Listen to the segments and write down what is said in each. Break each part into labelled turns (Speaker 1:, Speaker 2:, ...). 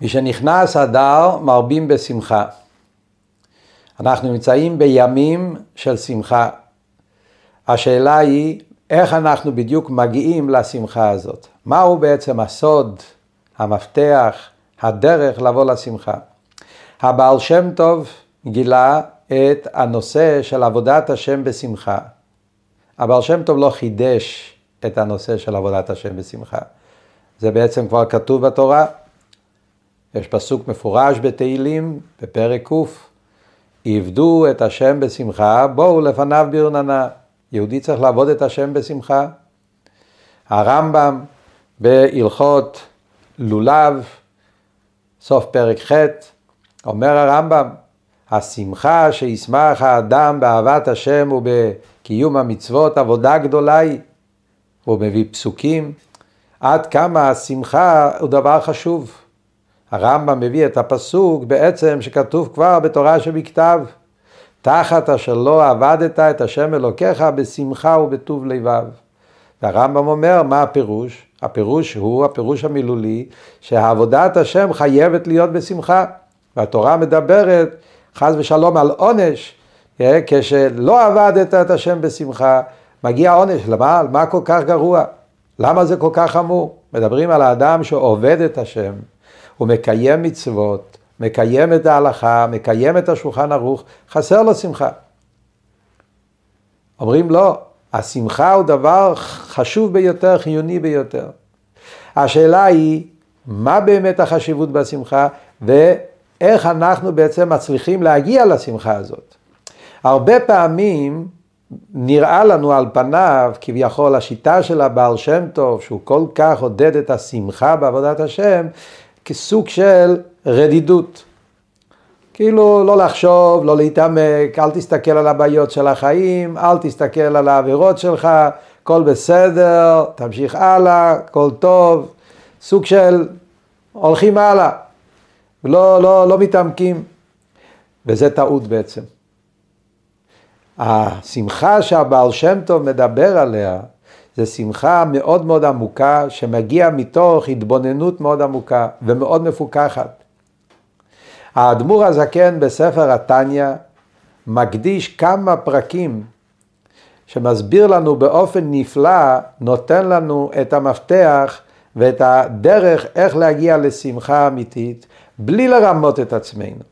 Speaker 1: משנכנס אדר מרבים בשמחה. אנחנו נמצאים בימים של שמחה. השאלה היא איך אנחנו בדיוק מגיעים לשמחה הזאת. מהו בעצם הסוד, המפתח, הדרך לבוא לשמחה. הבעל שם טוב גילה את הנושא של עבודת השם בשמחה. הבעל שם טוב לא חידש את הנושא של עבודת השם בשמחה. זה בעצם כבר כתוב בתורה. יש פסוק מפורש בתהילים, בפרק ק', עבדו את השם בשמחה, בואו לפניו ברננה. יהודי צריך לעבוד את השם בשמחה. הרמב"ם בהלכות לולב, סוף פרק ח', אומר הרמב"ם, השמחה שישמח האדם באהבת השם ובקיום המצוות, עבודה גדולה היא. הוא מביא פסוקים, עד כמה השמחה הוא דבר חשוב. הרמב"ם מביא את הפסוק בעצם שכתוב כבר בתורה שבכתב, תחת אשר לא עבדת את השם אלוקיך בשמחה ובטוב לבב. והרמב"ם אומר, מה הפירוש? הפירוש הוא הפירוש המילולי, שעבודת השם חייבת להיות בשמחה. והתורה מדברת, חס ושלום, על עונש, אה, כשלא עבדת את השם בשמחה, מגיע עונש. למה? מה כל כך גרוע? למה זה כל כך חמור? מדברים על האדם שעובד את השם, הוא מקיים מצוות, מקיים את ההלכה, מקיים את השולחן ערוך, חסר לו שמחה. אומרים לא, השמחה הוא דבר חשוב ביותר, חיוני ביותר. השאלה היא, מה באמת החשיבות בשמחה, ואיך אנחנו בעצם מצליחים להגיע לשמחה הזאת. הרבה פעמים נראה לנו על פניו, כביכול השיטה של הבעל שם טוב, שהוא כל כך עודד את השמחה בעבודת השם, כסוג של רדידות. כאילו לא לחשוב, לא להתעמק, אל תסתכל על הבעיות של החיים, אל תסתכל על העבירות שלך, הכל בסדר, תמשיך הלאה, הכל טוב, סוג של הולכים הלאה, לא, לא, לא מתעמקים, וזה טעות בעצם. השמחה שהבעל שם טוב מדבר עליה, זה שמחה מאוד מאוד עמוקה, שמגיע מתוך התבוננות מאוד עמוקה ומאוד מפוכחת. האדמו"ר הזקן בספר התניא מקדיש כמה פרקים שמסביר לנו באופן נפלא, נותן לנו את המפתח ואת הדרך איך להגיע לשמחה אמיתית, בלי לרמות את עצמנו.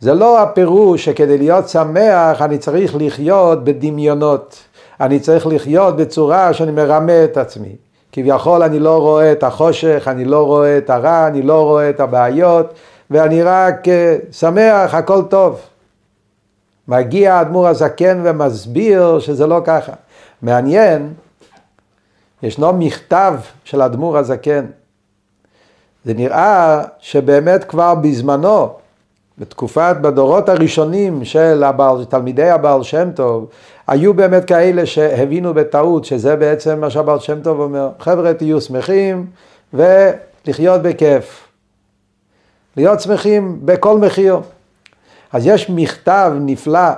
Speaker 1: זה לא הפירוש שכדי להיות שמח אני צריך לחיות בדמיונות, אני צריך לחיות בצורה שאני מרמה את עצמי. כביכול אני לא רואה את החושך, אני לא רואה את הרע, אני לא רואה את הבעיות, ואני רק אה, שמח, הכל טוב. מגיע האדמו"ר הזקן ומסביר שזה לא ככה. מעניין, ישנו מכתב של האדמו"ר הזקן. זה נראה שבאמת כבר בזמנו, בתקופת, בדורות הראשונים של הבעל, תלמידי הבעל שם טוב, היו באמת כאלה שהבינו בטעות שזה בעצם מה שהבעל שם טוב אומר, חבר'ה תהיו שמחים ולחיות בכיף. להיות שמחים בכל מחיר. אז יש מכתב נפלא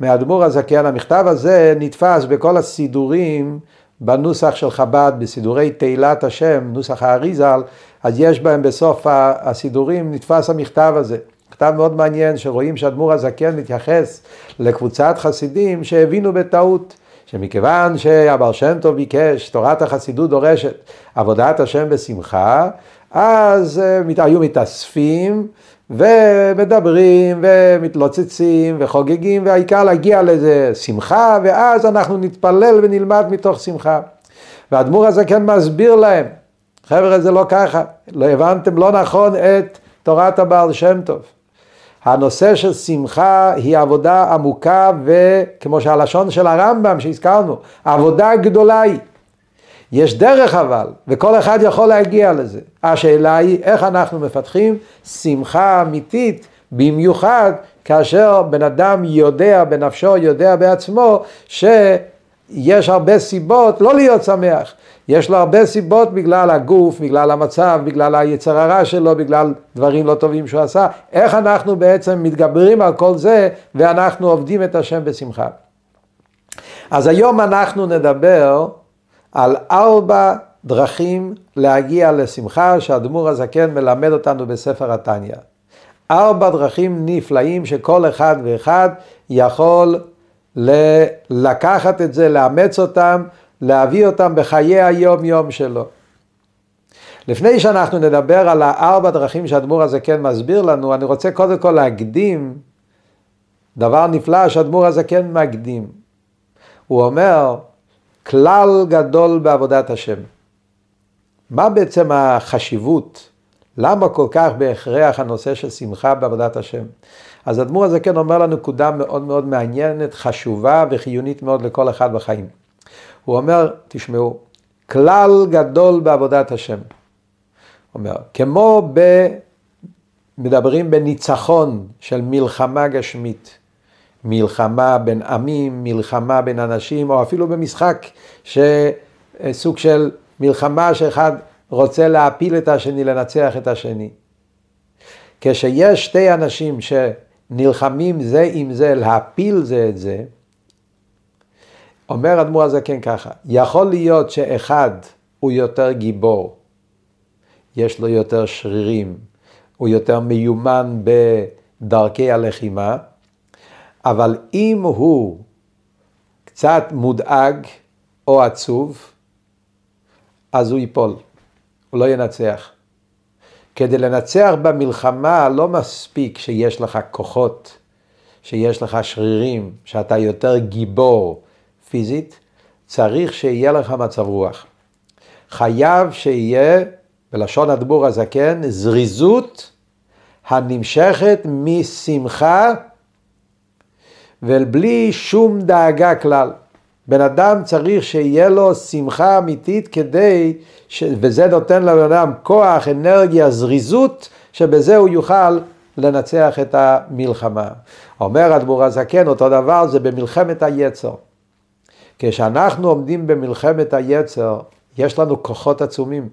Speaker 1: מאדמו"ר הזקן, המכתב הזה נתפס בכל הסידורים בנוסח של חב"ד, בסידורי תהילת השם, נוסח האריזל, אז יש בהם בסוף הסידורים נתפס המכתב הזה. מכתב מאוד מעניין שרואים שאדמו"ר הזקן מתייחס לקבוצת חסידים שהבינו בטעות שמכיוון שהבר שם טוב ביקש, תורת החסידות דורשת עבודת השם בשמחה, אז אה, היו מתאספים ומדברים ומתלוצצים וחוגגים והעיקר להגיע לאיזה שמחה ואז אנחנו נתפלל ונלמד מתוך שמחה. והאדמו"ר הזה כן מסביר להם, חבר'ה זה לא ככה, לא הבנתם לא נכון את תורת הבעל שם טוב. הנושא של שמחה היא עבודה עמוקה וכמו שהלשון של הרמב"ם שהזכרנו, עבודה גדולה היא. יש דרך אבל, וכל אחד יכול להגיע לזה. השאלה היא איך אנחנו מפתחים שמחה אמיתית, במיוחד כאשר בן אדם יודע בנפשו, יודע בעצמו, שיש הרבה סיבות לא להיות שמח. יש לו הרבה סיבות בגלל הגוף, בגלל המצב, בגלל היצר הרע שלו, בגלל דברים לא טובים שהוא עשה. איך אנחנו בעצם מתגברים על כל זה ואנחנו עובדים את השם בשמחה. אז היום אנחנו נדבר על ארבע דרכים להגיע לשמחה שהאדמו"ר הזקן מלמד אותנו בספר התניא. ארבע דרכים נפלאים שכל אחד ואחד יכול לקחת את זה, לאמץ אותם, להביא אותם בחיי היום יום שלו. לפני שאנחנו נדבר על הארבע דרכים שהאדמו"ר הזקן מסביר לנו, אני רוצה קודם כל להקדים דבר נפלא שהאדמו"ר הזקן מקדים. הוא אומר, כלל גדול בעבודת השם. מה בעצם החשיבות? למה כל כך בהכרח הנושא של שמחה בעבודת השם? אז אדמו"ר הזה כן אומר לנו נקודה מאוד מאוד מעניינת, חשובה וחיונית מאוד לכל אחד בחיים. הוא אומר, תשמעו, כלל גדול בעבודת השם. הוא אומר, כמו ב... מדברים בניצחון של מלחמה גשמית, מלחמה בין עמים, מלחמה בין אנשים, או אפילו במשחק, שסוג של מלחמה שאחד רוצה להפיל את השני, לנצח את השני. כשיש שתי אנשים שנלחמים זה עם זה, להפיל זה את זה, אומר אדמו"ר הזקן ככה, יכול להיות שאחד הוא יותר גיבור, יש לו יותר שרירים, הוא יותר מיומן בדרכי הלחימה, אבל אם הוא קצת מודאג או עצוב, אז הוא ייפול, הוא לא ינצח. כדי לנצח במלחמה לא מספיק שיש לך כוחות, שיש לך שרירים, שאתה יותר גיבור פיזית, צריך שיהיה לך מצב רוח. חייב שיהיה, בלשון הדבור הזקן, זריזות הנמשכת משמחה ובלי שום דאגה כלל. בן אדם צריך שיהיה לו שמחה אמיתית כדי, ש... וזה נותן לבן אדם כוח, אנרגיה, זריזות, שבזה הוא יוכל לנצח את המלחמה. אומר אדמו"ר הזקן, אותו דבר זה במלחמת היצר. כשאנחנו עומדים במלחמת היצר, יש לנו כוחות עצומים.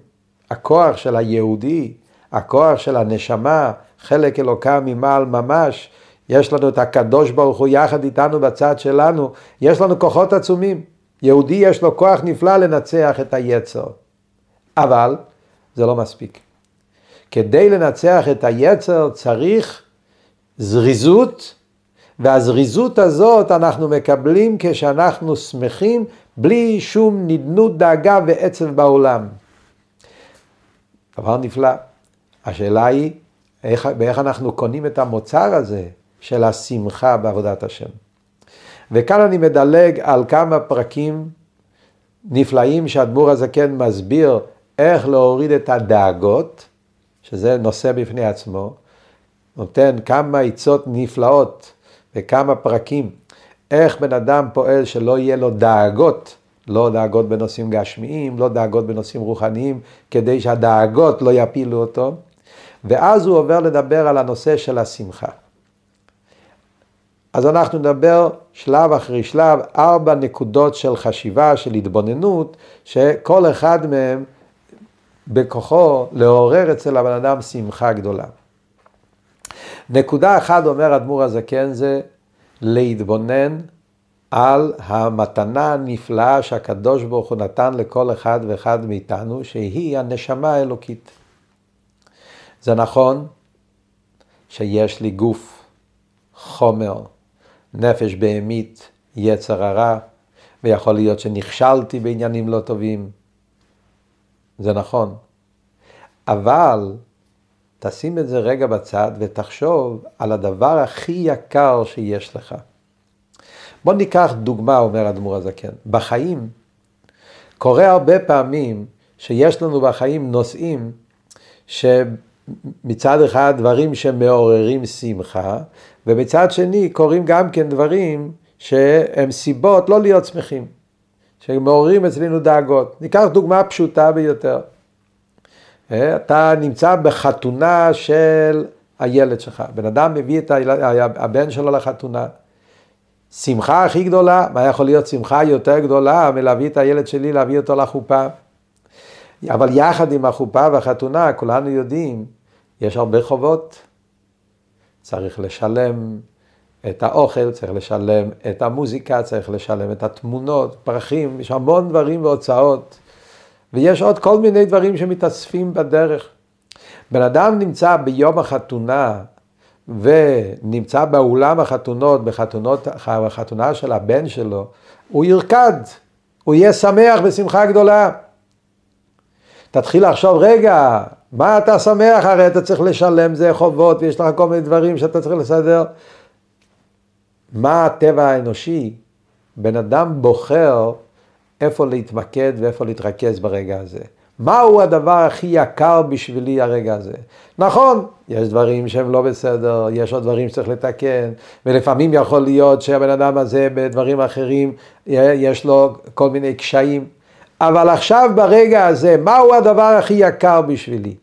Speaker 1: הכוח של היהודי, הכוח של הנשמה, חלק אלוקה ממעל ממש, יש לנו את הקדוש ברוך הוא יחד איתנו בצד שלנו, יש לנו כוחות עצומים. יהודי יש לו כוח נפלא לנצח את היצר. אבל זה לא מספיק. כדי לנצח את היצר צריך זריזות, והזריזות הזאת אנחנו מקבלים כשאנחנו שמחים בלי שום נדנות, דאגה ועצב בעולם. דבר נפלא. השאלה היא, איך, באיך אנחנו קונים את המוצר הזה? של השמחה בעבודת השם. וכאן אני מדלג על כמה פרקים נפלאים שאדמו"ר הזקן מסביר איך להוריד את הדאגות, שזה נושא בפני עצמו, נותן כמה עצות נפלאות וכמה פרקים, איך בן אדם פועל שלא יהיה לו דאגות, לא דאגות בנושאים גשמיים, לא דאגות בנושאים רוחניים, כדי שהדאגות לא יפילו אותו, ואז הוא עובר לדבר על הנושא של השמחה. אז אנחנו נדבר שלב אחרי שלב, ארבע נקודות של חשיבה, של התבוננות, שכל אחד מהם בכוחו לעורר אצל הבן אדם שמחה גדולה. נקודה אחת אומר אדמו"ר הזקן זה להתבונן על המתנה הנפלאה שהקדוש ברוך הוא נתן לכל אחד ואחד מאיתנו, שהיא הנשמה האלוקית. זה נכון שיש לי גוף, חומר, נפש בהמית, יצר הרע, ויכול להיות שנכשלתי בעניינים לא טובים. זה נכון. אבל תשים את זה רגע בצד ותחשוב על הדבר הכי יקר שיש לך. בוא ניקח דוגמה, אומר אדמו"ר הזקן. בחיים קורה הרבה פעמים שיש לנו בחיים נושאים ש... מצד אחד דברים שמעוררים שמחה, ומצד שני קורים גם כן דברים שהם סיבות לא להיות שמחים, שמעוררים אצלנו דאגות. ניקח דוגמה פשוטה ביותר. אה, אתה נמצא בחתונה של הילד שלך, בן אדם מביא את הבן שלו לחתונה. שמחה הכי גדולה, מה יכול להיות שמחה יותר גדולה מלהביא את הילד שלי, להביא אותו לחופה? אבל יחד עם החופה והחתונה, כולנו יודעים יש הרבה חובות. צריך לשלם את האוכל, צריך לשלם את המוזיקה, צריך לשלם את התמונות, פרחים, יש המון דברים והוצאות. ויש עוד כל מיני דברים שמתאספים בדרך. בן אדם נמצא ביום החתונה ונמצא באולם החתונות, בחתונות, בחתונה של הבן שלו, הוא ירקד, הוא יהיה שמח בשמחה גדולה. תתחיל לחשוב, רגע, מה אתה שמח? הרי אתה צריך לשלם זה חובות ויש לך כל מיני דברים שאתה צריך לסדר. מה הטבע האנושי? בן אדם בוחר איפה להתמקד ואיפה להתרכז ברגע הזה. מהו הדבר הכי יקר בשבילי הרגע הזה? נכון, יש דברים שהם לא בסדר, יש עוד דברים שצריך לתקן, ולפעמים יכול להיות שהבן אדם הזה בדברים אחרים יש לו כל מיני קשיים, אבל עכשיו ברגע הזה, מהו הדבר הכי יקר בשבילי?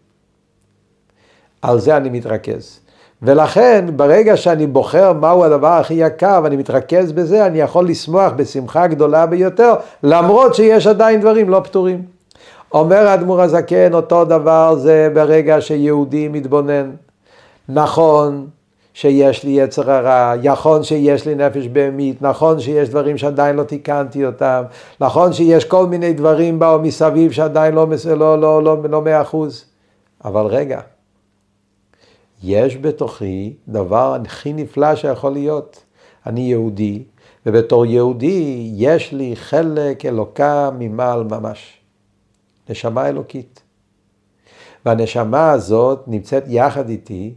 Speaker 1: על זה אני מתרכז. ולכן ברגע שאני בוחר מהו הדבר הכי יקר ואני מתרכז בזה, אני יכול לשמוח בשמחה גדולה ביותר, למרות שיש עדיין דברים לא פתורים. אומר האדמו"ר הזקן, אותו דבר זה ברגע שיהודי מתבונן. נכון שיש לי יצר הרע, נכון שיש לי נפש בהמית, נכון שיש דברים שעדיין לא תיקנתי אותם, נכון שיש כל מיני דברים באו מסביב שעדיין לא מאה לא, לא, לא, לא, לא אחוז. אבל רגע, יש בתוכי דבר הכי נפלא שיכול להיות. אני יהודי, ובתור יהודי יש לי חלק אלוקה ממעל ממש. נשמה אלוקית. והנשמה הזאת נמצאת יחד איתי,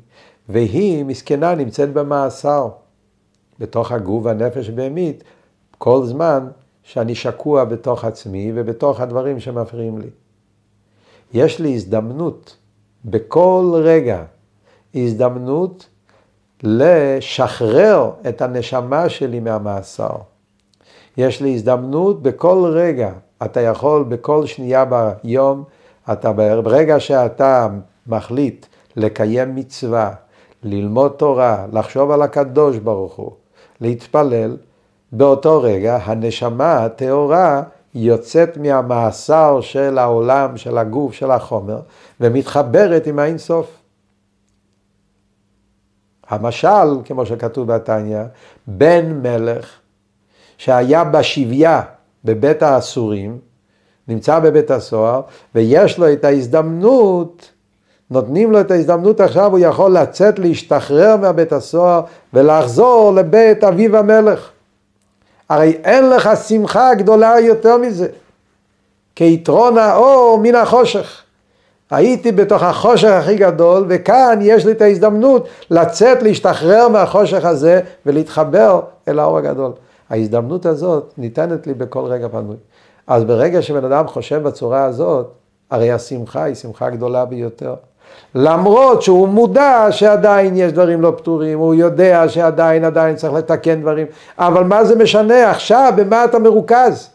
Speaker 1: והיא מסכנה נמצאת במאסר, בתוך הגוף והנפש בהמית, כל זמן שאני שקוע בתוך עצמי ובתוך הדברים שמפריעים לי. יש לי הזדמנות בכל רגע הזדמנות לשחרר את הנשמה שלי מהמאסר. יש לי הזדמנות בכל רגע, אתה יכול בכל שנייה ביום, אתה ברגע שאתה מחליט לקיים מצווה, ללמוד תורה, לחשוב על הקדוש ברוך הוא, להתפלל, באותו רגע הנשמה הטהורה יוצאת מהמאסר של העולם, של הגוף, של החומר, ומתחברת עם האינסוף. המשל, כמו שכתוב בתניא, בן מלך שהיה בשביה בבית האסורים, נמצא בבית הסוהר, ויש לו את ההזדמנות, נותנים לו את ההזדמנות עכשיו, הוא יכול לצאת, להשתחרר מהבית הסוהר ולחזור לבית אביו המלך. הרי אין לך שמחה גדולה יותר מזה, כיתרון האור מן החושך. הייתי בתוך החושך הכי גדול, וכאן יש לי את ההזדמנות לצאת, להשתחרר מהחושך הזה ולהתחבר אל האור הגדול. ההזדמנות הזאת ניתנת לי בכל רגע פנוי. אז ברגע שבן אדם חושב בצורה הזאת, הרי השמחה היא שמחה גדולה ביותר. למרות שהוא מודע שעדיין יש דברים לא פתורים, הוא יודע שעדיין עדיין צריך לתקן דברים, אבל מה זה משנה עכשיו, במה אתה מרוכז?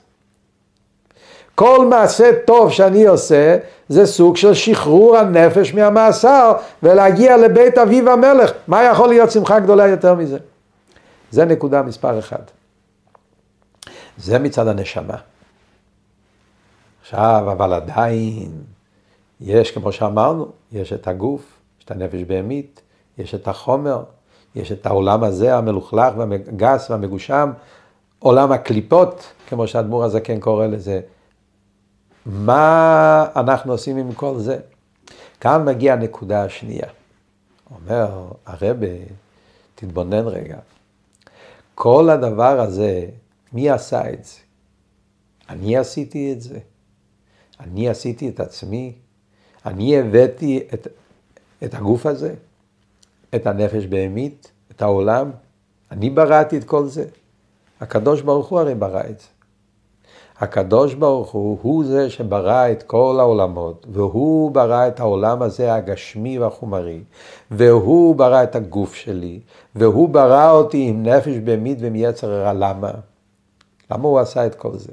Speaker 1: כל מעשה טוב שאני עושה זה סוג של שחרור הנפש מהמאסר ולהגיע לבית אביו המלך. מה יכול להיות שמחה גדולה יותר מזה? זה נקודה מספר אחד. זה מצד הנשמה. עכשיו, אבל עדיין יש, כמו שאמרנו, יש את הגוף, יש את הנפש בהמית, יש את החומר, יש את העולם הזה המלוכלך והגס והמגושם, עולם הקליפות, כמו שהאדמו"ר הזקן קורא לזה. מה אנחנו עושים עם כל זה? כאן מגיעה הנקודה השנייה. אומר הרבה, תתבונן רגע, כל הדבר הזה, מי עשה את זה? אני עשיתי את זה. אני עשיתי את עצמי. אני הבאתי את, את הגוף הזה, את הנפש בהמית, את העולם. אני בראתי את כל זה. הקדוש ברוך הוא הרי ברא את זה. הקדוש ברוך הוא, הוא זה שברא את כל העולמות, והוא ברא את העולם הזה הגשמי והחומרי, והוא ברא את הגוף שלי, והוא ברא אותי עם נפש בהמית ומיצר רע. למה? למה הוא עשה את כל זה?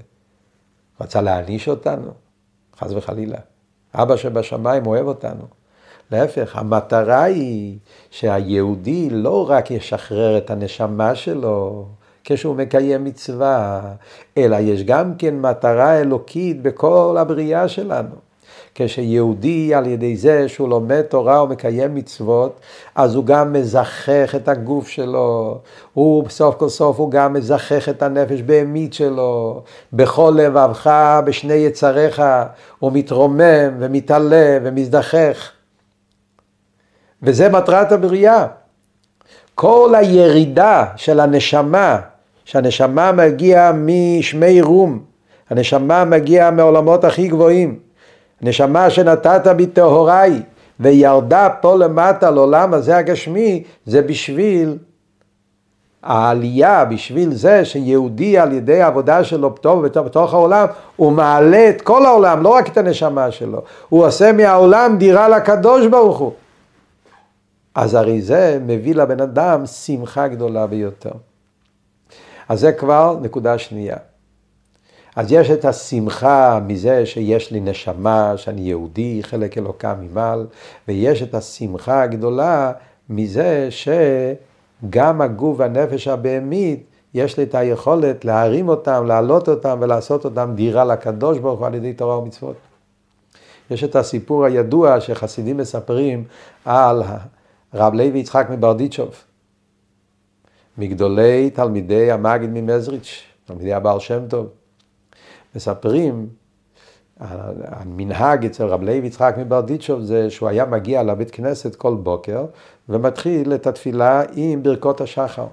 Speaker 1: רצה להעניש אותנו? חס וחלילה. אבא שבשמיים אוהב אותנו. להפך, המטרה היא שהיהודי לא רק ישחרר את הנשמה שלו, כשהוא מקיים מצווה, אלא יש גם כן מטרה אלוקית בכל הבריאה שלנו. כשיהודי על ידי זה שהוא לומד תורה ומקיים מצוות, אז הוא גם מזכך את הגוף שלו, הוא סוף כל סוף הוא גם מזכך את הנפש בהמית שלו, בכל לבבך, בשני יצריך, הוא מתרומם ומתעלה ומזדחך. וזה מטרת הבריאה. כל הירידה של הנשמה, שהנשמה מגיעה משמי רום, הנשמה מגיעה מעולמות הכי גבוהים, נשמה שנתת בטהוריי וירדה פה למטה לעולם הזה הגשמי, זה בשביל העלייה, בשביל זה שיהודי על ידי העבודה שלו טוב בתוך העולם, הוא מעלה את כל העולם, לא רק את הנשמה שלו, הוא עושה מהעולם דירה לקדוש ברוך הוא. אז הרי זה מביא לבן אדם שמחה גדולה ביותר. אז זה כבר נקודה שנייה. אז יש את השמחה מזה שיש לי נשמה, שאני יהודי, חלק אלוקה ממעל, ויש את השמחה הגדולה מזה שגם הגוף והנפש הבהמית, יש לי את היכולת להרים אותם, להעלות אותם ולעשות אותם דירה לקדוש ברוך הוא על ידי תורה ומצוות. יש את הסיפור הידוע שחסידים מספרים על רב לוי יצחק מברדיצ'וב, מגדולי תלמידי המגיד ממזריץ', תלמידי הבעל שם טוב. מספרים, המנהג אצל רב לוי יצחק מברדיצ'וב זה שהוא היה מגיע לבית כנסת כל בוקר ומתחיל את התפילה עם ברכות השחר.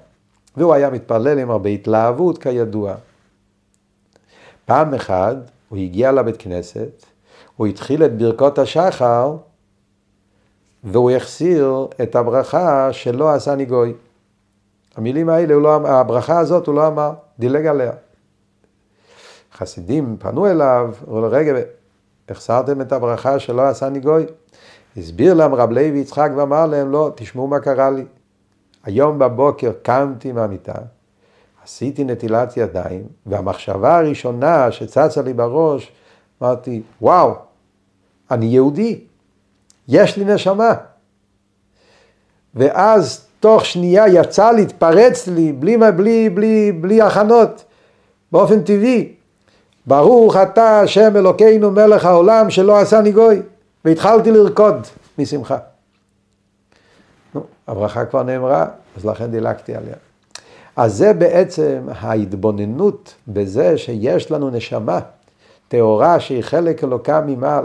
Speaker 1: והוא היה מתפלל עם הרבה התלהבות כידוע. פעם אחת הוא הגיע לבית כנסת, הוא התחיל את ברכות השחר והוא החסיר את הברכה שלא עשה ניגוי. המילים האלה, לא, הברכה הזאת הוא לא אמר, דילג עליה. חסידים פנו אליו, אמרו לו, רגע, החסרתם את הברכה שלא עשה ניגוי? הסביר להם רב לוי יצחק ואמר להם, לא, תשמעו מה קרה לי. היום בבוקר קמתי מהמיטה, עשיתי נטילת ידיים, והמחשבה הראשונה שצצה לי בראש, אמרתי, וואו, אני יהודי, יש לי נשמה. ואז תוך שנייה יצא לי, התפרץ לי, בלי, בלי, בלי, בלי הכנות, באופן טבעי. ברוך אתה השם אלוקינו מלך העולם שלא עשני גוי. והתחלתי לרקוד משמחה. נו, הברכה כבר נאמרה, אז לכן דילגתי עליה. אז זה בעצם ההתבוננות בזה שיש לנו נשמה טהורה שהיא חלק אלוקה ממעל.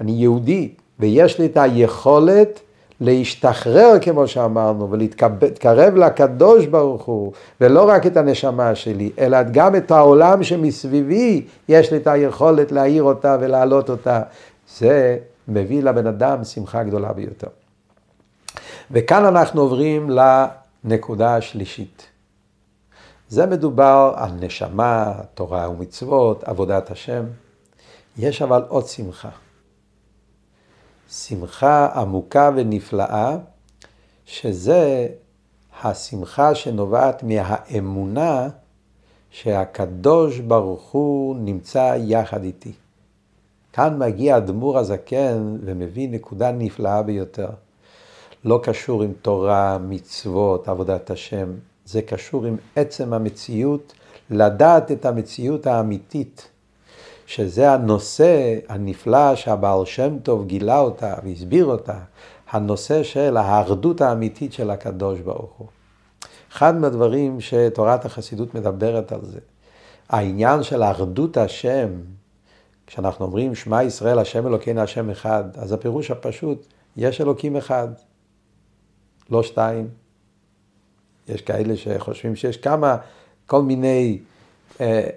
Speaker 1: אני יהודי, ויש לי את היכולת להשתחרר, כמו שאמרנו, ולהתקרב לקדוש ברוך הוא, ולא רק את הנשמה שלי, אלא גם את העולם שמסביבי, יש לי את היכולת להאיר אותה ולהעלות אותה. זה מביא לבן אדם שמחה גדולה ביותר. וכאן אנחנו עוברים לנקודה השלישית. זה מדובר על נשמה, תורה ומצוות, עבודת השם. יש אבל עוד שמחה. שמחה עמוקה ונפלאה, שזה השמחה שנובעת מהאמונה שהקדוש ברוך הוא נמצא יחד איתי. כאן מגיע אדמו"ר הזקן ומביא נקודה נפלאה ביותר. לא קשור עם תורה, מצוות, עבודת השם, זה קשור עם עצם המציאות, לדעת את המציאות האמיתית שזה הנושא הנפלא שהבעל שם טוב גילה אותה והסביר אותה, הנושא של האחדות האמיתית של הקדוש ברוך הוא. אחד מהדברים שתורת החסידות מדברת על זה, העניין של אחדות השם, כשאנחנו אומרים שמע ישראל השם אלוקינו השם אחד, אז הפירוש הפשוט, יש אלוקים אחד, לא שתיים. יש כאלה שחושבים שיש כמה, כל מיני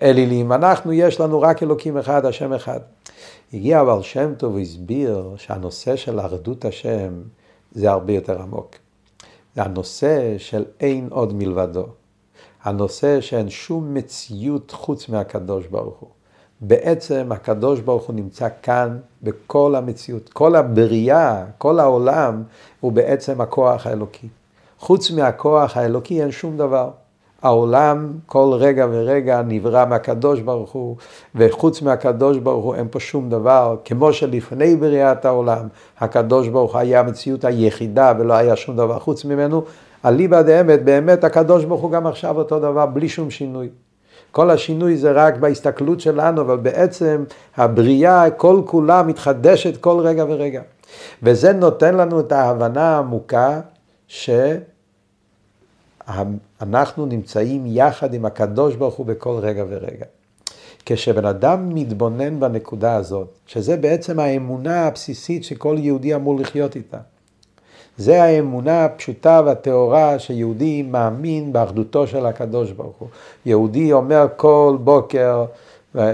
Speaker 1: אלילים, אנחנו יש לנו רק אלוקים אחד, השם אחד. הגיע אבל שם טוב והסביר שהנושא של אחדות השם זה הרבה יותר עמוק. זה הנושא של אין עוד מלבדו. הנושא שאין שום מציאות חוץ מהקדוש ברוך הוא. בעצם הקדוש ברוך הוא נמצא כאן בכל המציאות. כל הבריאה, כל העולם, הוא בעצם הכוח האלוקי. חוץ מהכוח האלוקי אין שום דבר. העולם כל רגע ורגע נברא מהקדוש ברוך הוא, וחוץ מהקדוש ברוך הוא אין פה שום דבר, כמו שלפני בריאת העולם, הקדוש ברוך הוא היה המציאות היחידה ולא היה שום דבר חוץ ממנו, אליבא דאמת, באמת הקדוש ברוך הוא גם עכשיו אותו דבר, בלי שום שינוי. כל השינוי זה רק בהסתכלות שלנו, אבל בעצם הבריאה כל כולה מתחדשת כל רגע ורגע. וזה נותן לנו את ההבנה העמוקה שאנחנו נמצאים יחד עם הקדוש ברוך הוא בכל רגע ורגע. כשבן אדם מתבונן בנקודה הזאת, שזה בעצם האמונה הבסיסית שכל יהודי אמור לחיות איתה. זה האמונה הפשוטה והטהורה שיהודי מאמין באחדותו של הקדוש ברוך הוא. יהודי אומר כל בוקר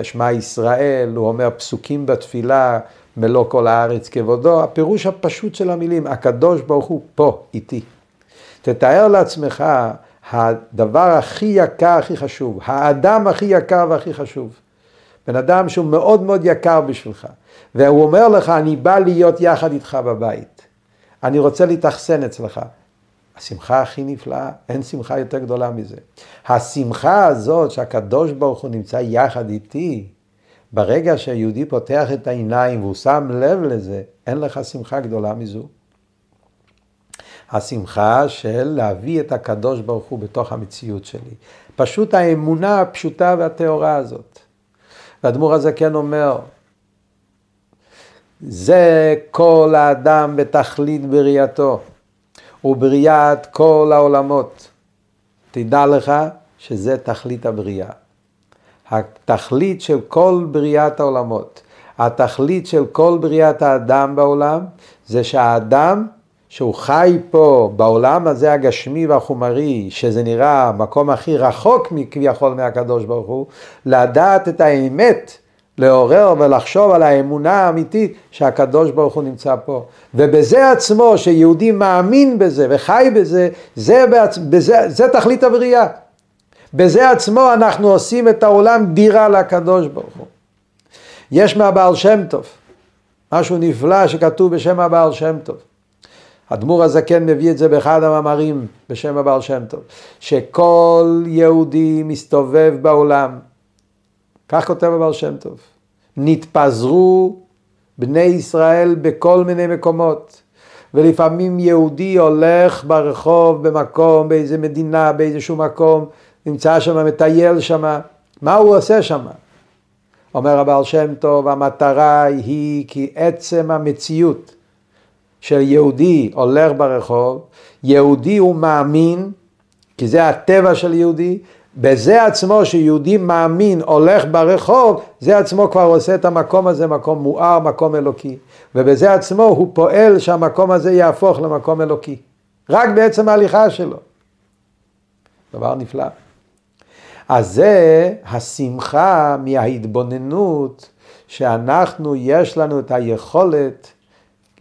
Speaker 1: שמע ישראל, הוא אומר פסוקים בתפילה, מלוא כל הארץ כבודו, הפירוש הפשוט של המילים, הקדוש ברוך הוא פה, איתי. תתאר לעצמך הדבר הכי יקר, הכי חשוב, האדם הכי יקר והכי חשוב. בן אדם שהוא מאוד מאוד יקר בשבילך, והוא אומר לך, אני בא להיות יחד איתך בבית. אני רוצה להתאכסן אצלך. השמחה הכי נפלאה, אין שמחה יותר גדולה מזה. השמחה הזאת שהקדוש ברוך הוא נמצא יחד איתי, ברגע שהיהודי פותח את העיניים והוא שם לב לזה, אין לך שמחה גדולה מזו. השמחה של להביא את הקדוש ברוך הוא בתוך המציאות שלי. פשוט האמונה הפשוטה והטהורה הזאת. והדמור הזה כן אומר, זה כל האדם בתכלית בריאתו, ובריאת כל העולמות. תדע לך שזה תכלית הבריאה. התכלית של כל בריאת העולמות, התכלית של כל בריאת האדם בעולם, זה שהאדם שהוא חי פה בעולם הזה הגשמי והחומרי, שזה נראה המקום הכי רחוק כביכול מהקדוש ברוך הוא, לדעת את האמת לעורר ולחשוב על האמונה האמיתית שהקדוש ברוך הוא נמצא פה. ובזה עצמו, שיהודי מאמין בזה וחי בזה, זה, בעצ... בזה, זה תכלית הבריאה. בזה עצמו אנחנו עושים את העולם דירה לקדוש ברוך הוא. יש מהבעל שם טוב, משהו נפלא שכתוב בשם הבעל שם טוב. הדמור הזקן מביא את זה באחד המאמרים בשם הבעל שם טוב, שכל יהודי מסתובב בעולם, כך כותב הבעל שם טוב, נתפזרו בני ישראל בכל מיני מקומות. ולפעמים יהודי הולך ברחוב, במקום, באיזה מדינה, באיזשהו מקום, נמצא שם, מטייל שם, מה הוא עושה שם? אומר הבעל שם טוב, המטרה היא כי עצם המציאות של יהודי הולך ברחוב, יהודי הוא מאמין, כי זה הטבע של יהודי, בזה עצמו שיהודי מאמין הולך ברחוב, זה עצמו כבר עושה את המקום הזה מקום מואר, מקום אלוקי. ובזה עצמו הוא פועל שהמקום הזה יהפוך למקום אלוקי. רק בעצם ההליכה שלו. דבר נפלא. אז זה השמחה מההתבוננות שאנחנו, יש לנו את היכולת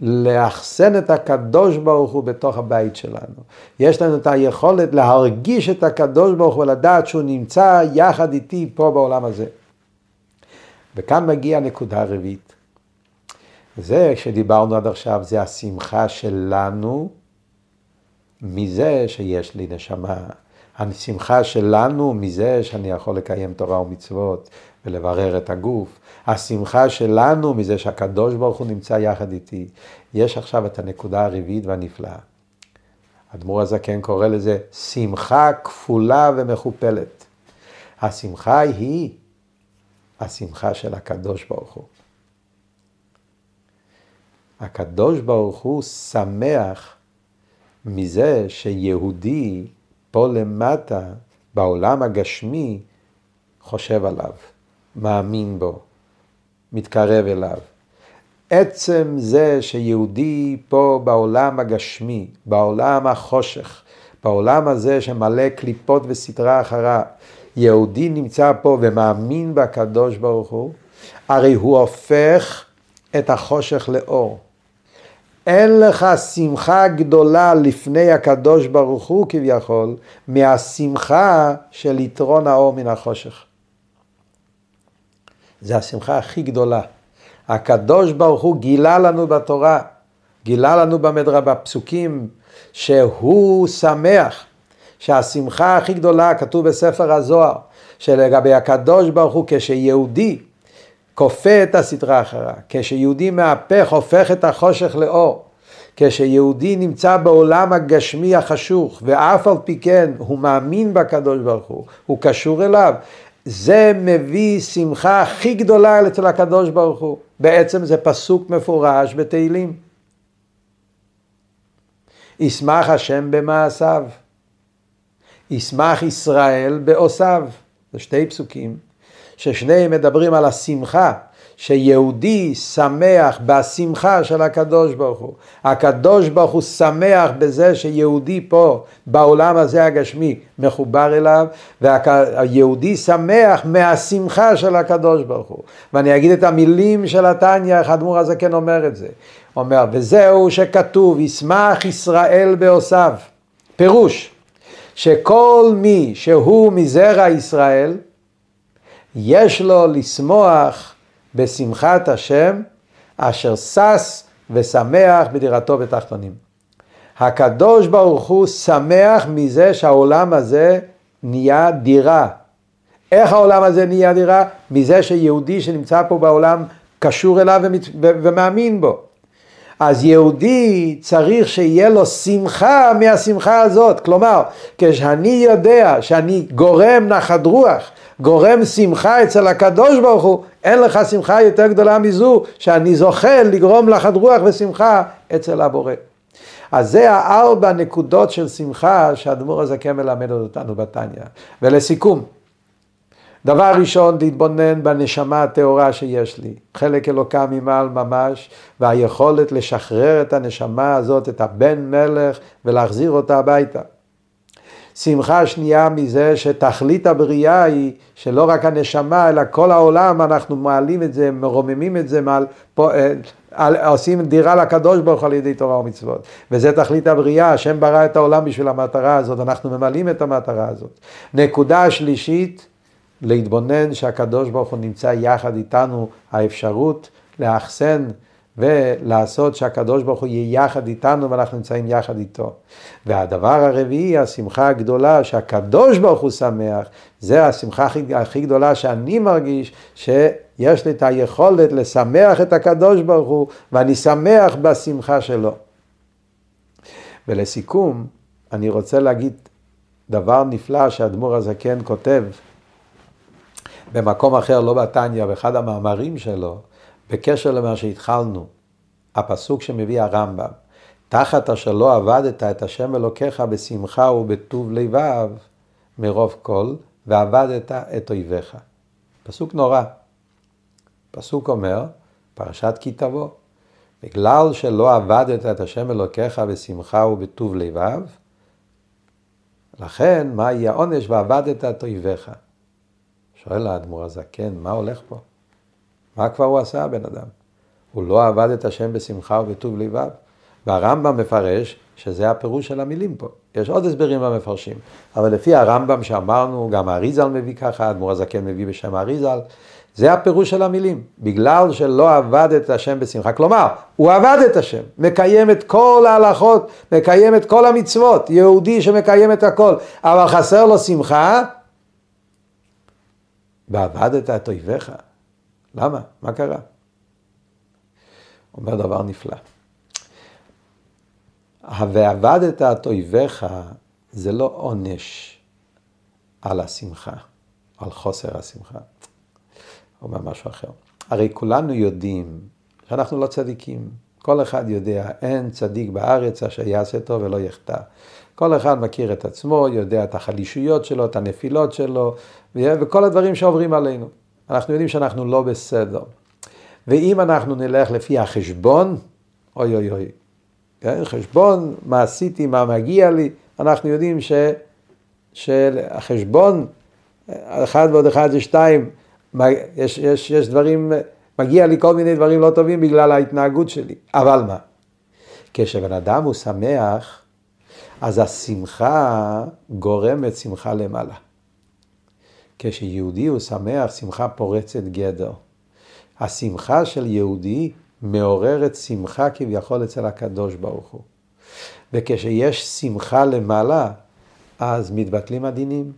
Speaker 1: לאחסן את הקדוש ברוך הוא בתוך הבית שלנו. יש לנו את היכולת להרגיש את הקדוש ברוך הוא ולדעת שהוא נמצא יחד איתי פה בעולם הזה. וכאן מגיעה הנקודה הרביעית. זה שדיברנו עד עכשיו, זה השמחה שלנו מזה שיש לי נשמה. השמחה שלנו מזה שאני יכול לקיים תורה ומצוות ולברר את הגוף. השמחה שלנו מזה שהקדוש ברוך הוא נמצא יחד איתי. יש עכשיו את הנקודה הרביעית והנפלאה. אדמו"ר הזקן קורא לזה שמחה כפולה ומכופלת. השמחה היא השמחה של הקדוש ברוך הוא. הקדוש ברוך הוא שמח מזה שיהודי פה למטה, בעולם הגשמי, חושב עליו, מאמין בו, מתקרב אליו. עצם זה שיהודי פה בעולם הגשמי, בעולם החושך, בעולם הזה שמלא קליפות וסתרה אחריו, יהודי נמצא פה ומאמין בקדוש ברוך הוא, הרי הוא הופך את החושך לאור. אין לך שמחה גדולה לפני הקדוש ברוך הוא כביכול, מהשמחה של יתרון האור מן החושך. זה השמחה הכי גדולה. הקדוש ברוך הוא גילה לנו בתורה, גילה לנו במדרה, בפסוקים, שהוא שמח, שהשמחה הכי גדולה, כתוב בספר הזוהר, שלגבי הקדוש ברוך הוא כשיהודי כופה את הסדרה אחרה, כשיהודי מהפך הופך את החושך לאור, כשיהודי נמצא בעולם הגשמי החשוך ואף על פי כן הוא מאמין בקדוש ברוך הוא, הוא קשור אליו, זה מביא שמחה הכי גדולה אצל הקדוש ברוך הוא. בעצם זה פסוק מפורש בתהילים. ישמח השם במעשיו, ישמח ישראל בעושיו. זה שתי פסוקים, ששניהם מדברים על השמחה שיהודי שמח בשמחה של הקדוש ברוך הוא. הקדוש ברוך הוא שמח בזה שיהודי פה בעולם הזה הגשמי מחובר אליו והיהודי שמח מהשמחה של הקדוש ברוך הוא. ואני אגיד את המילים של התניא, איך האדמו"ר הזקן אומר את זה. אומר, וזהו שכתוב, ישמח ישראל בעושיו. פירוש, שכל מי שהוא מזרע ישראל, יש לו לשמוח בשמחת השם, אשר שש ושמח בדירתו בתחתונים. הקדוש ברוך הוא שמח מזה שהעולם הזה נהיה דירה. איך העולם הזה נהיה דירה? מזה שיהודי שנמצא פה בעולם קשור אליו ומאמין בו. אז יהודי צריך שיהיה לו שמחה מהשמחה הזאת. כלומר, כשאני יודע שאני גורם נחת רוח, גורם שמחה אצל הקדוש ברוך הוא, אין לך שמחה יותר גדולה מזו, שאני זוכה לגרום נחת רוח ושמחה אצל הבורא. אז זה הארבע נקודות של שמחה שהאדמו"ר הזקן מלמד אותנו בתניא. ולסיכום, דבר ראשון, להתבונן בנשמה הטהורה שיש לי, חלק אלוקה ממעל ממש, והיכולת לשחרר את הנשמה הזאת, את הבן מלך, ולהחזיר אותה הביתה. שמחה שנייה מזה שתכלית הבריאה היא שלא רק הנשמה אלא כל העולם אנחנו מעלים את זה, מרוממים את זה, מעל, פה, אה, עושים דירה לקדוש ברוך על ידי תורה ומצוות. וזה תכלית הבריאה, השם ברא את העולם בשביל המטרה הזאת, אנחנו ממלאים את המטרה הזאת. נקודה שלישית, להתבונן שהקדוש ברוך הוא נמצא יחד איתנו, האפשרות לאחסן ולעשות שהקדוש ברוך הוא יהיה יחד איתנו ואנחנו נמצאים יחד איתו. והדבר הרביעי, השמחה הגדולה שהקדוש ברוך הוא שמח, זה השמחה הכי, הכי גדולה שאני מרגיש, שיש לי את היכולת לשמח את הקדוש ברוך הוא ואני שמח בשמחה שלו. ולסיכום, אני רוצה להגיד דבר נפלא שהאדמו"ר הזקן כותב במקום אחר, לא בתניא, באחד המאמרים שלו, בקשר למה שהתחלנו, הפסוק שמביא הרמב"ם, תחת אשר לא עבדת את השם אלוקיך בשמחה ובטוב לבב מרוב כל, ועבדת את אויביך. פסוק נורא. פסוק אומר, פרשת כי תבוא, בגלל שלא עבדת את השם אלוקיך בשמחה ובטוב לבב, לכן מה יהיה העונש ועבדת את אויביך. שואל האדמו"ר הזקן, מה הולך פה? מה כבר הוא עשה הבן אדם? הוא לא עבד את השם בשמחה ובטוב לבב. והרמב"ם מפרש שזה הפירוש של המילים פה. יש עוד הסברים במפרשים, אבל לפי הרמב"ם שאמרנו, גם האריזל מביא ככה, האדמו"ר הזקן מביא בשם האריזל, זה הפירוש של המילים, בגלל שלא עבד את השם בשמחה. כלומר, הוא עבד את השם, מקיים את כל ההלכות, מקיים את כל המצוות, יהודי שמקיים את הכל, אבל חסר לו שמחה, ועבדת את אויביך. למה? מה קרה? אומר דבר נפלא. ועבדת את אויביך זה לא עונש על השמחה, על חוסר השמחה. הוא אומר משהו אחר. הרי כולנו יודעים שאנחנו לא צדיקים. כל אחד יודע, אין צדיק בארץ אשר יעשה טוב ולא יחטא. כל אחד מכיר את עצמו, יודע את החלישויות שלו, את הנפילות שלו, וכל הדברים שעוברים עלינו. אנחנו יודעים שאנחנו לא בסדר. ואם אנחנו נלך לפי החשבון, אוי אוי אוי, כן? חשבון, מה עשיתי, מה מגיע לי, אנחנו יודעים ש, שהחשבון, אחד ועוד אחד זה שתיים, יש, יש, יש דברים, מגיע לי כל מיני דברים לא טובים בגלל ההתנהגות שלי. אבל מה? כשבן אדם הוא שמח, אז השמחה גורמת שמחה למעלה. כשיהודי הוא שמח, שמחה פורצת גדר. השמחה של יהודי מעוררת שמחה כביכול אצל הקדוש ברוך הוא. וכשיש שמחה למעלה, אז מתבטלים הדינים.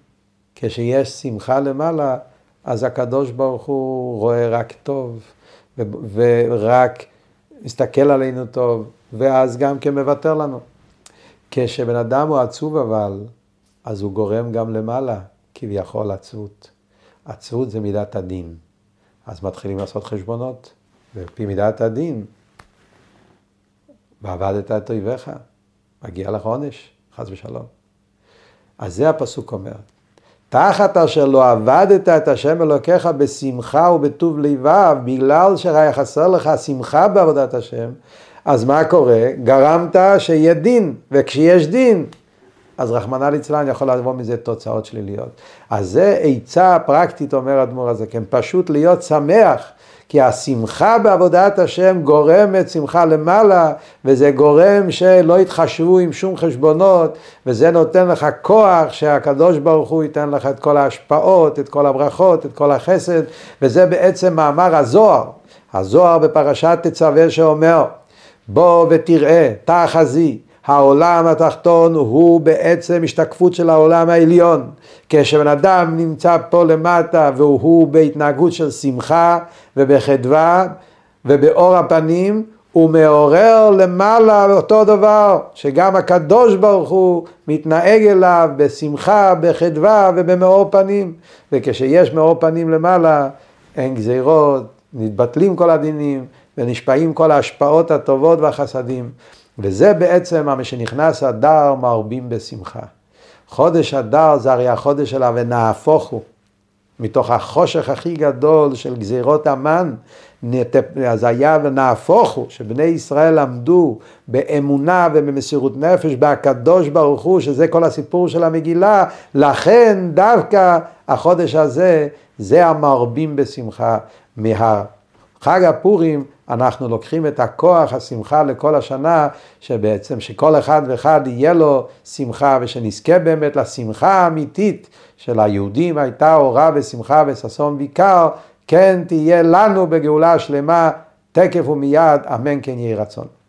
Speaker 1: כשיש שמחה למעלה, אז הקדוש ברוך הוא רואה רק טוב, ורק מסתכל עלינו טוב, ואז גם כן מוותר לנו. כשבן אדם הוא עצוב אבל, אז הוא גורם גם למעלה, כביכול עצבות. עצרות זה מידת הדין. אז מתחילים לעשות חשבונות, ועל מידת הדין, ועבדת את אויביך, מגיע לך עונש, חס ושלום. אז זה הפסוק אומר. תחת אשר לא עבדת את השם אלוקיך בשמחה ובטוב לבב, בגלל שהיה חסר לך שמחה בעבודת השם, אז מה קורה? גרמת שיהיה דין, וכשיש דין, אז רחמנא ליצלן יכול לבוא מזה תוצאות שליליות. אז זה עצה פרקטית, אומר האדמו"ר הזה, כן, פשוט להיות שמח. כי השמחה בעבודת השם גורמת שמחה למעלה, וזה גורם שלא יתחשבו עם שום חשבונות, וזה נותן לך כוח שהקדוש ברוך הוא ייתן לך את כל ההשפעות, את כל הברכות, את כל החסד, וזה בעצם מאמר הזוהר. הזוהר בפרשת תצווה שאומר, בוא ותראה, תחזי. העולם התחתון הוא בעצם השתקפות של העולם העליון. כשבן אדם נמצא פה למטה והוא בהתנהגות של שמחה ובחדווה ובאור הפנים, הוא מעורר למעלה אותו דבר, שגם הקדוש ברוך הוא מתנהג אליו בשמחה, בחדווה ובמאור פנים. וכשיש מאור פנים למעלה, אין גזירות, מתבטלים כל הדינים ונשפעים כל ההשפעות הטובות והחסדים. וזה בעצם מה שנכנס אדר מרבים בשמחה. חודש אדר זה הרי החודש של ה"ונהפוך הוא". מתוך החושך הכי גדול של גזירות המן, אז היה ונהפוך הוא, שבני ישראל עמדו באמונה ובמסירות נפש בהקדוש ברוך הוא, שזה כל הסיפור של המגילה, לכן דווקא החודש הזה, זה המרבים בשמחה. מהחג הפורים אנחנו לוקחים את הכוח, השמחה לכל השנה, שבעצם שכל אחד ואחד יהיה לו שמחה, ושנזכה באמת לשמחה האמיתית של היהודים הייתה אורה ושמחה וששון ויקר, כן תהיה לנו בגאולה שלמה, תקף ומיד, אמן כן יהי רצון.